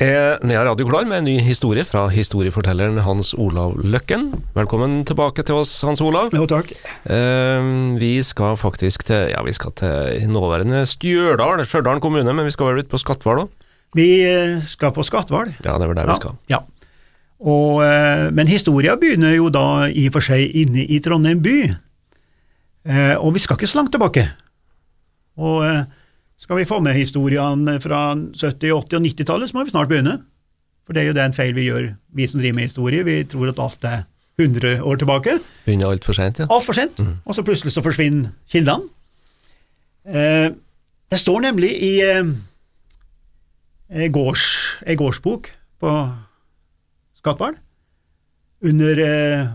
Nea Radio klar med en ny historie fra historiefortelleren Hans Olav Løkken. Velkommen tilbake til oss, Hans Olav. Jo, takk. Eh, vi skal faktisk til Ja, vi skal til nåværende Stjørdal, Stjørdal kommune, men vi skal vel litt på Skatval òg? Vi eh, skal på Skatval. Ja, det er vel der vi skal. Ja. Og, eh, men historia begynner jo da i og for seg inne i Trondheim by. Eh, og vi skal ikke så langt tilbake. Og eh, skal vi få med historiene fra 70-, 80- og 90-tallet, så må vi snart begynne. For det er jo den feil vi gjør, vi som driver med historie. Vi tror at alt er 100 år tilbake. Begynner altfor sent, ja. Altfor sent. Og så plutselig så forsvinner kildene. Eh, det står nemlig i eh, gårds, gårdsbok på Skatval, under eh,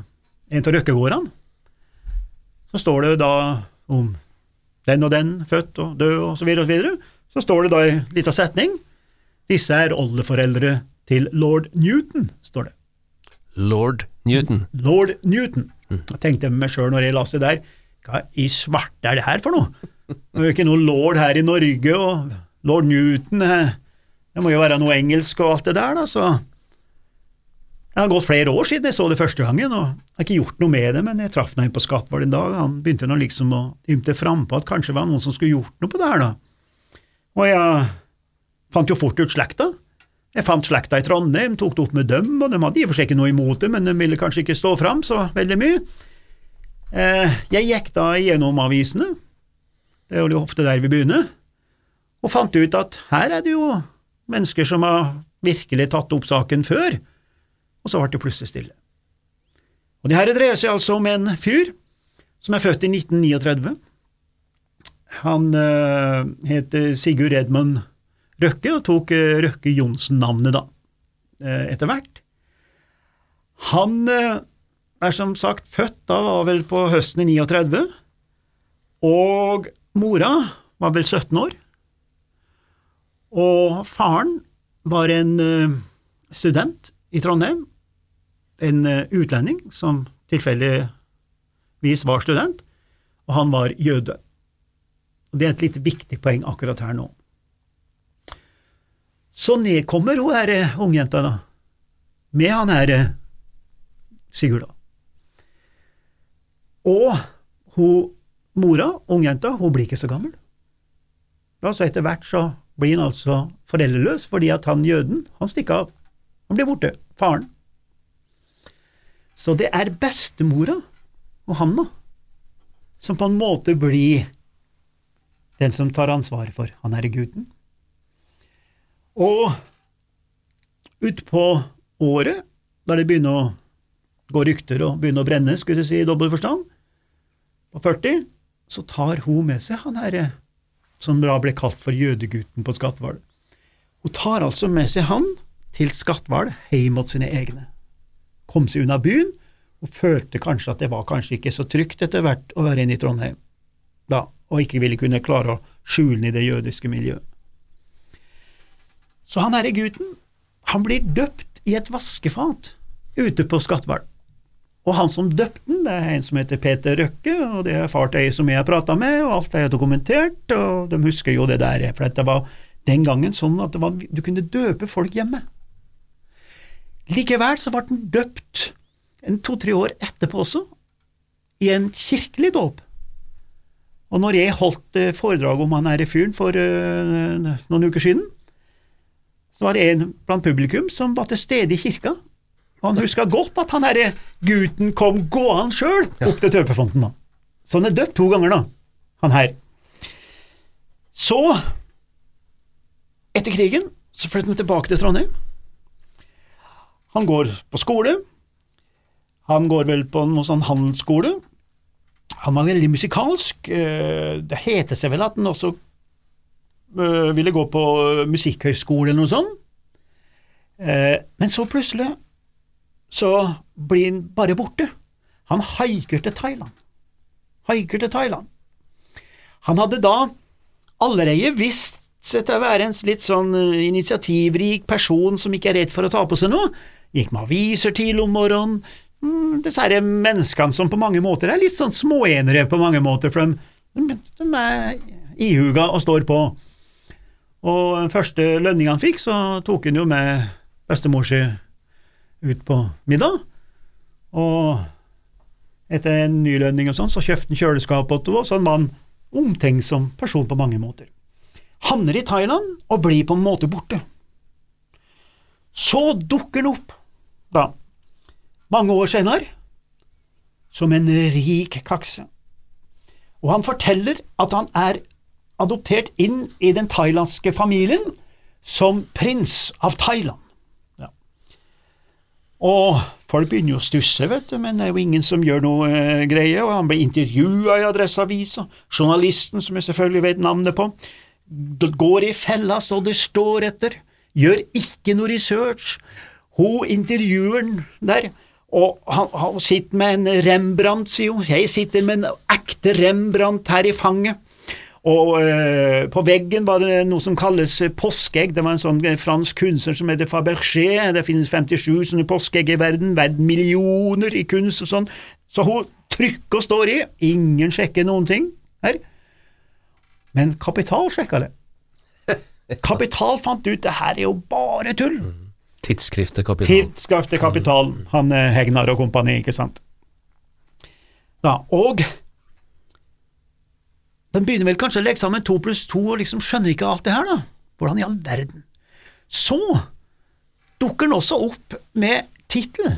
en av røkkegårdene, så står det da om den og den, født og død og så videre og så videre. Så står det da i lita setning disse er oldeforeldre til lord Newton, står det. Lord Newton. Lord Newton. Jeg tenkte med meg sjøl når jeg leste det der, hva i svarte er det her for noe? Det er jo ikke noe lord her i Norge, og lord Newton eh, Det må jo være noe engelsk og alt det der, da, så Det har gått flere år siden jeg så det første gangen, og jeg har ikke gjort noe med det, men jeg traff ham på Skatval en dag, han begynte nå liksom å ymte frampå at kanskje det var noen som skulle gjort noe på det her, da. Og jeg fant jo fort ut slekta. Jeg fant slekta i Trondheim, tok det opp med dem, og de hadde i og for seg ikke noe imot det, men de ville kanskje ikke stå fram så veldig mye. Eh, Jeg gikk da gjennom avisene, det er jo ofte der vi begynner, og fant ut at her er det jo mennesker som har virkelig tatt opp saken før, og så ble det plutselig stille. Og det her dreier seg altså om en fyr som er født i 1939. Han uh, heter Sigurd Edmund Røkke, og tok uh, Røkke Johnsen-navnet da, uh, etter hvert. Han eh, er som sagt født da var vel på høsten i 39, og mora var vel 17 år, og faren var en eh, student i Trondheim, en eh, utlending som tilfeldigvis var student, og han var jøde. Og Det er et litt viktig poeng akkurat her nå. Så nedkommer hun her eh, ungjenta, da, med han her eh, Sigurd, da. Og hun, mora, ungjenta, hun blir ikke så gammel. Da, så etter hvert så blir han altså foreldreløs fordi at han jøden, han stikker av. Han blir borte. Faren. Så det er bestemora og han da, som på en måte blir den som tar ansvaret for han herre gutten. Og utpå året, da det begynner å gå rykter og begynner å brenne, skulle jeg si i dobbel forstand, på 40, så tar hun med seg han herre som da ble kalt for jødegutten på Skatval. Hun tar altså med seg han til Skatval, hjem mot sine egne. Kom seg unna byen, og følte kanskje at det var kanskje ikke så trygt etter hvert å være inne i Trondheim, da, og ikke ville kunne klare å skjule den i det jødiske miljøet. Så han herre gutten, han blir døpt i et vaskefat ute på Skatval. Og han som døpte den, det er en som heter Peter Røkke, og det er far til ei som jeg har prata med, og alt er dokumentert, og de husker jo det der, for det var den gangen sånn at var, du kunne døpe folk hjemme. Likevel så ble den døpt to–tre år etterpå også, i en kirkelig dåp. Og når jeg holdt eh, foredrag om han herre fyren for uh, noen uker siden, så var det en blant publikum som var til stede i kirka, og han huska godt at han herre gutten kom gående sjøl opp til tøpefonten, da. Så han er døpt to ganger, da, han her. Så, etter krigen, så flyttet han tilbake til Trondheim. Han går på skole. Han går vel på noe sånn handelsskole. Han var veldig musikalsk. eh, Det heter seg vel at han også eh, ville gå på musikkhøyskole eller noe sånt. Eh, Men så plutselig så blir han bare borte. Han haiker til Thailand. Haiker til Thailand. Han hadde da allerede vist å være en litt sånn eh, initiativrik person som ikke er redd for å ta på seg noe. Gikk med aviser tidlig om morgenen. Mm, Disse menneskene som på mange måter er litt sånn småenere på mange måter, for de, de, er ihuga og står på. Og den første lønninga han fikk, så tok han jo med bestemor si ut på middag. Og etter en ny lønning og sånn, så kjøpte han kjøleskap henne, så han var en omtenksom person på mange måter. Havner i Thailand og blir på en måte borte. Så dukker han opp, da, mange år senere, som en rik kakse. Og han forteller at han er adoptert inn i den thailandske familien som prins av Thailand. Ja. Og folk begynner jo å stusse, vet du, men det er jo ingen som gjør noe eh, greie, og han blir intervjua i Adresseavisa. Journalisten, som jeg selvfølgelig vet navnet på, går i fella så det står etter, gjør ikke noe research. Hun intervjueren der, og han, han sitter med en Rembrandt, sier hun. Jeg sitter med en ekte Rembrandt her i fanget. Og øh, på veggen var det noe som kalles påskeegg. Det var en sånn fransk kunstner som heter Fabergé. Det finnes 57 sånne påskeegg i verden, verdt millioner i kunst og sånn. Så hun trykker og står i. Ingen sjekker noen ting her. Men Kapital sjekka det. Kapital fant ut det her er jo bare tull. Tidsskriftet Kapital. Tidsskriftet Kapital, han eh, Hegnar og kompani, ikke sant. Da, og de begynner vel kanskje å legge sammen to pluss to og liksom skjønner ikke alt det her, da. Hvordan i all verden? Så dukker han også opp med tittel.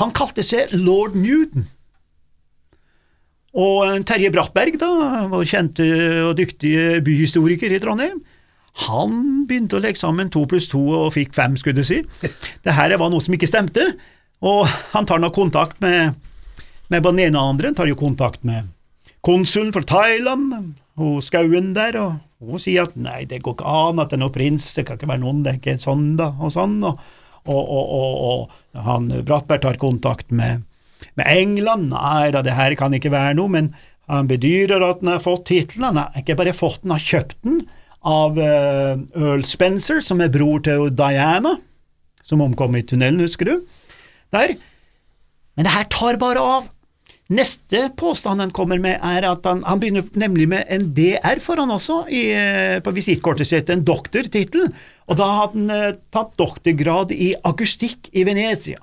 Han kalte seg lord Newton. Og eh, Terje Brattberg, da, vår kjente og dyktige byhistoriker i Trondheim, han begynte å legge sammen to pluss to og fikk fem, skulle du si. Det her var noe som ikke stemte, og han tar nå kontakt med, med den ene og andre. Han tar jo kontakt med konsulen for Thailand, og Skauen der, og hun sier at nei, det går ikke an at det er noen prins, det kan ikke være noen, det er ikke sånn da, og sånn, og, og, og, og han Brattberg tar kontakt med, med England, nei da, det her kan ikke være noe, men han bedyrer at han har fått tittelen, han har ikke bare fått den, han har kjøpt den av eh, Earl Spencer, som er bror til Diana, som omkom i tunnelen, husker du? Der. Men det her tar bare av. Neste påstand han kommer med, er at han, han begynner nemlig med en DR foran også, i, eh, på visittkortet sitt, en doktortittel, og da hadde han eh, tatt doktorgrad i akustikk i Venezia.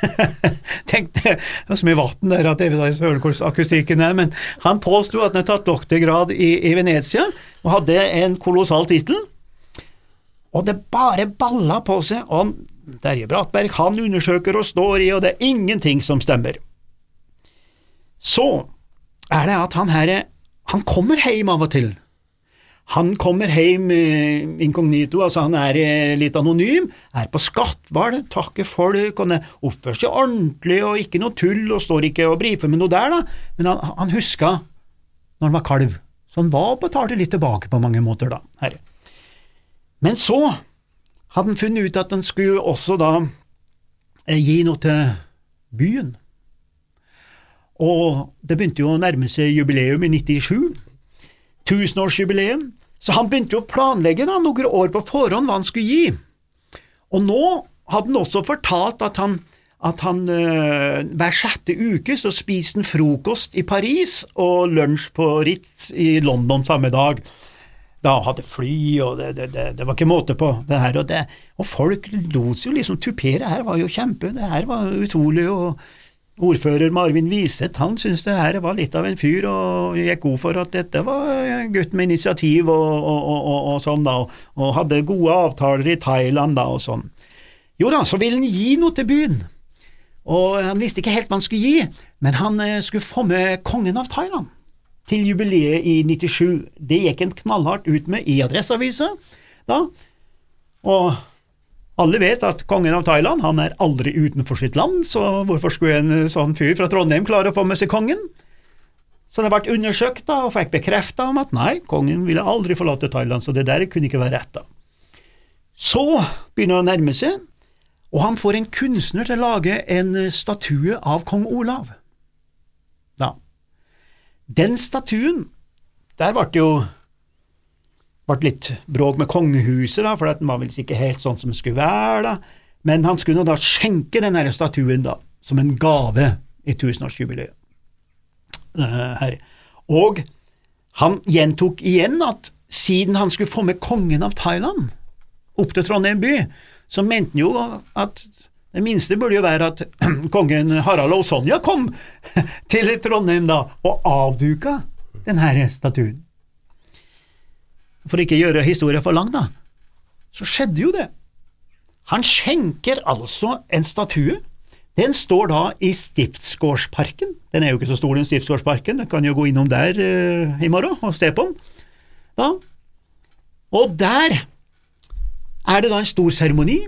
Tenk det, det er så mye vann der at jeg vet ikke hvordan akustikken er, men han påsto at han hadde tatt doktorgrad i, i Venezia, og hadde en kolossal tittel, og det bare balla på seg, og derje Terje Brattberg han undersøker og står i, og det er ingenting som stemmer. Så er det at han her han kommer hjem av og til. Han kommer hjem eh, inkognito, altså han er eh, litt anonym, er på skatthval, takker folk, og oppfører seg ordentlig og ikke noe tull, og står ikke og brifer med noe der, da, men han, han huska når han var kalv, så han var og betalte litt tilbake på mange måter, da, herre. Men så hadde han funnet ut at han skulle også da eh, gi noe til byen. Og det begynte jo å nærme seg jubileum i 97, tusenårsjubileum, så han begynte jo å planlegge da, noen år på forhånd hva han skulle gi. Og nå hadde han også fortalt at han, at han eh, hver sjette uke så spiste han frokost i Paris og lunsj på Ritz i London samme dag. Da hadde fly, og det, det, det, det var ikke måte på det her. Og, det, og folk lot seg jo liksom tupere, det her var jo kjempe, det her var utrolig. og Ordfører Marvin Wiseth han syntes det her var litt av en fyr, og gikk god for at dette var en gutt med initiativ og, og, og, og, sånn, da, og, hadde gode avtaler i Thailand da, og sånn. Jo da, så ville han gi noe til byen, og han visste ikke helt hva han skulle gi, men han eh, skulle få med kongen av Thailand til jubileet i 97. Det gikk en knallhardt ut med i Adresseavisa da, og alle vet at kongen av Thailand han er aldri utenfor sitt land, så hvorfor skulle en sånn fyr fra Trondheim klare å få med seg kongen? Så det ble undersøkt da, og fikk bekrefta om at nei, kongen ville aldri forlate Thailand, så det der kunne ikke være rett. da. Så begynner han å nærme seg, og han får en kunstner til å lage en statue av kong Olav. Da. Den statuen, der ble det jo ble litt bråk med kongehuset, da, for den var vel ikke helt sånn som den skulle være. da. Men han skulle da skjenke den statuen da, som en gave i tusenårsjubileet. Uh. Og han gjentok igjen at siden han skulle få med kongen av Thailand opp til Trondheim by, så mente han jo at det minste burde jo være at kongen Harald og Sonja kom til Trondheim da, og avduka denne statuen. For ikke gjøre historien for lang, da, så skjedde jo det. Han skjenker altså en statue. Den står da i Stiftsgårdsparken. Den er jo ikke så stor, den Stiftsgårdsparken. Du kan jo gå innom der uh, i morgen og se på den. Da. Og der er det da en stor seremoni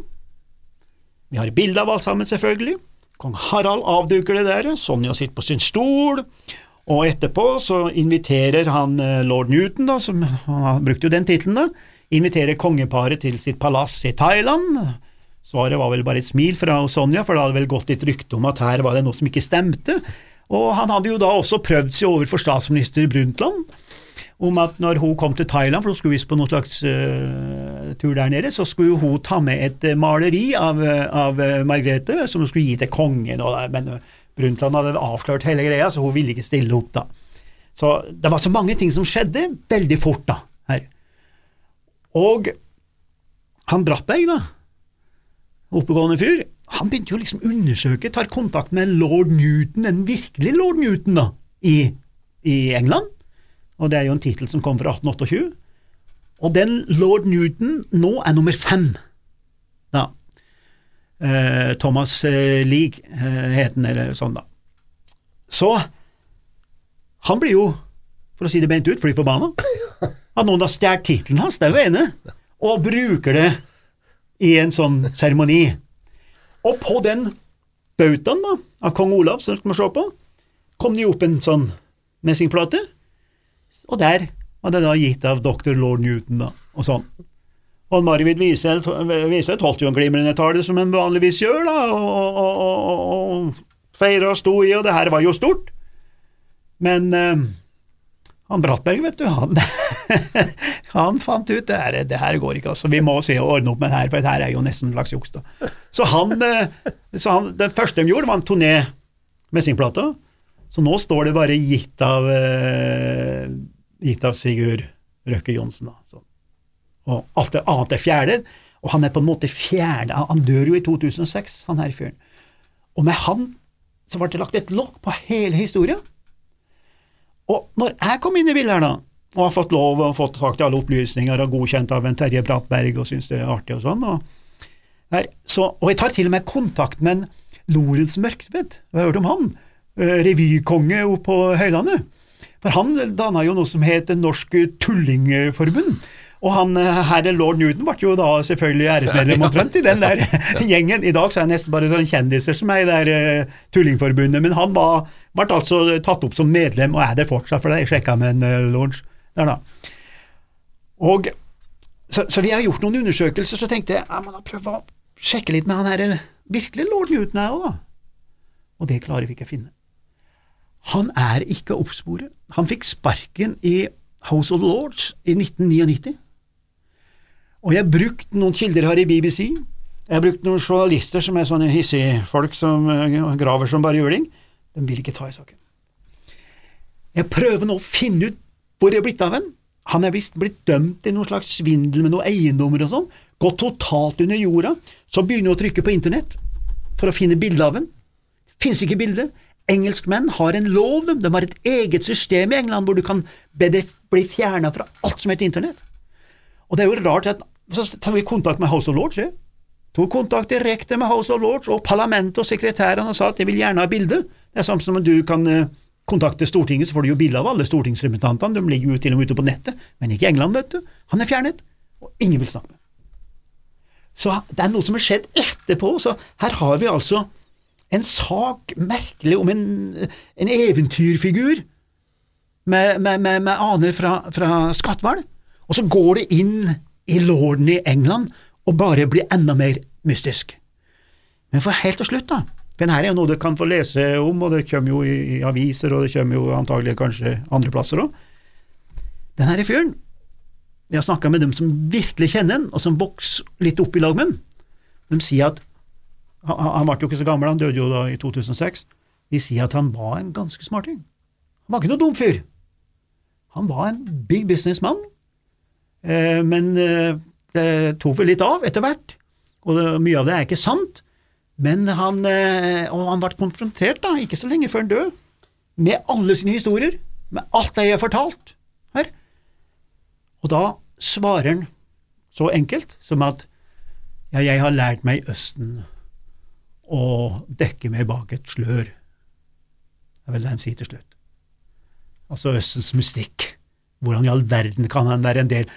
vi har bilde av alt sammen, selvfølgelig. Kong Harald avduker det der, Sonja sitter på sin stol, og etterpå så inviterer han eh, lord Newton, da, som han brukte jo den tittelen, inviterer kongeparet til sitt palass i Thailand. Svaret var vel bare et smil fra Sonja, for det hadde vel gått litt rykte om at her var det noe som ikke stemte, og han hadde jo da også prøvd seg overfor statsminister Brundtland om at når hun kom til Thailand, for hun skulle visst på noen slags uh, tur der nede, så skulle hun ta med et uh, maleri av, av Margrethe som hun skulle gi til kongen, og, men Brundtland hadde avklart hele greia, så hun ville ikke stille opp da. Så det var så mange ting som skjedde veldig fort da, her. Og han Brattberg, da, oppegående fyr, han begynte jo liksom å undersøke, tar kontakt med lord Newton, den virkelige lord Newton, da, i, i England og det er jo en tittel som kom fra 1828. Og den lord Newton nå er nummer fem. Eh, Thomas eh, League eh, het han, eller sånn, da. Så han blir jo, for å si det bent ut, fly forbanna. At noen har stjålet tittelen hans, det er jo ene, og bruker det i en sånn seremoni. Og på den bautaen da, av kong Olav, som man se på, kom det jo opp en sånn messingplate og der var det da gitt av dr. lord Newton, da, og sånn. Og Marvid Wiseth holdt jo en glimrende tale, som en vanligvis gjør, da, og, og, og, og feira og sto i, og det her var jo stort. Men eh, han Brattberg, vet du, han, han fant ut det her, det her går ikke, altså. Vi må se og ordne opp med det her, for det her er jo nesten en slags juks, da. Så han, eh, så han, det første de gjorde, var en turné med sin plate. Så nå står det bare gitt av eh, gitt av Sigurd Røkke Johnsen. Da. Og alt det annet er fjerde, og han er på en måte fjerde Han dør jo i 2006, han her fyren. Og med han så ble det lagt et lokk på hele historien. Og når jeg kom inn i bildet her, da, og har fått lov og fått tak i alle opplysninger og godkjent av en Terje Bratberg og syns det er artig og sånn, og, der, så, og jeg tar til og med kontakt med en Lorentz Mørktvedt, har hørt om han? Eh, revykonge oppe på Høylandet. For han danna jo noe som het Norsk Tullingforbund. Og han eh, herre lord Newton ble jo da selvfølgelig æresmedlem omtrent i den der gjengen. I dag så er det nesten bare sånne kjendiser som er i det der uh, Tullingforbundet, men han var, ble altså tatt opp som medlem, og er det fortsatt, for det jeg sjekka med en uh, lord der, da. Og, så, så, vi har gjort noen undersøkelser, så tenkte jeg ja, men da prøve å sjekke litt med han herre virkelig lord Newton her òg, da. Og det klarer vi ikke å finne. Han er ikke å oppspore. Han fikk sparken i House of Lords i 1999. Og jeg har brukt noen kilder her i BBC. Jeg har brukt noen journalister som er sånne hissige folk som eh, graver som bare juling. De vil ikke ta i saken. Jeg prøver nå å finne ut hvor det er blitt av en. Han er visst blitt dømt i noen slags svindel med noen eiendommer og sånn, gått totalt under jorda, så begynner jeg å trykke på internett for å finne bilde av ham. Fins ikke bilde. Engelskmenn har en lov, de har et eget system i England hvor du kan bli fjerna fra alt som heter internett. Og det er jo rart at så tar vi kontakt med House of Lords, ja. tok kontakt direkte med House of Lords og parlamentet og sekretærene og sa at de vil gjerne ha bilde. Det er samme som om du kan eh, kontakte Stortinget, så får du jo bilde av alle stortingsrepresentantene, de ligger jo til og med ute på nettet, men ikke i England, vet du. Han er fjernet, og ingen vil snakke med Så det er noe som har skjedd etterpå, så her har vi altså en sak merkelig om en, en eventyrfigur med, med, med, med aner fra, fra Skatval, og så går det inn i lorden i England og bare bli enda mer mystisk. Men for helt til slutt, da, for denne er jo noe du kan få lese om, og det kommer jo i, aviser, og det kommer jo antagelig kanskje andre plasser òg. Denne fyren, jeg har snakka med dem som virkelig kjenner han, og som vokser litt opp i lag med han. De sier at han, ble jo ikke så gammel, han døde jo da i 2006. De sier at han var en ganske smarting. Han var ikke noe dum fyr. Han var en big businessmann, eh, men eh, det tok vel litt av etter hvert, og mye av det er ikke sant. Men han, eh, og han ble konfrontert, da, ikke så lenge før han døde, med alle sine historier, med alt det jeg har fortalt her. Og da svarer han så enkelt som at ja, jeg har lært meg i Østen å dekke meg bak et slør. Det er vel det han sier til slutt. Altså Østens mystikk. Hvordan i all verden kan han være en del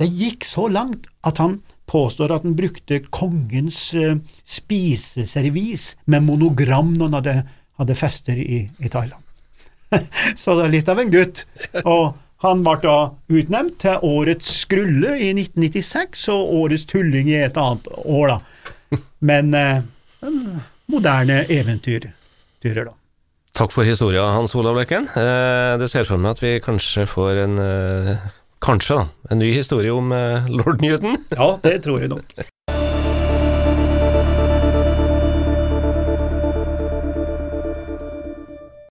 Det gikk så langt at han påstår at han brukte kongens uh, spiseservis med monogram når han hadde, hadde fester i, i Thailand. så det er litt av en gutt. Og han ble da utnevnt til Årets skrulle i 1996 og Årets tulling i et annet år, da. Men eh, moderne eventyrturer, da. Takk for historia, Hans Olav Løkken. Eh, det ser for meg at vi kanskje får en eh, Kanskje, da. En ny historie om eh, lord Newton. Ja, det tror jeg nok.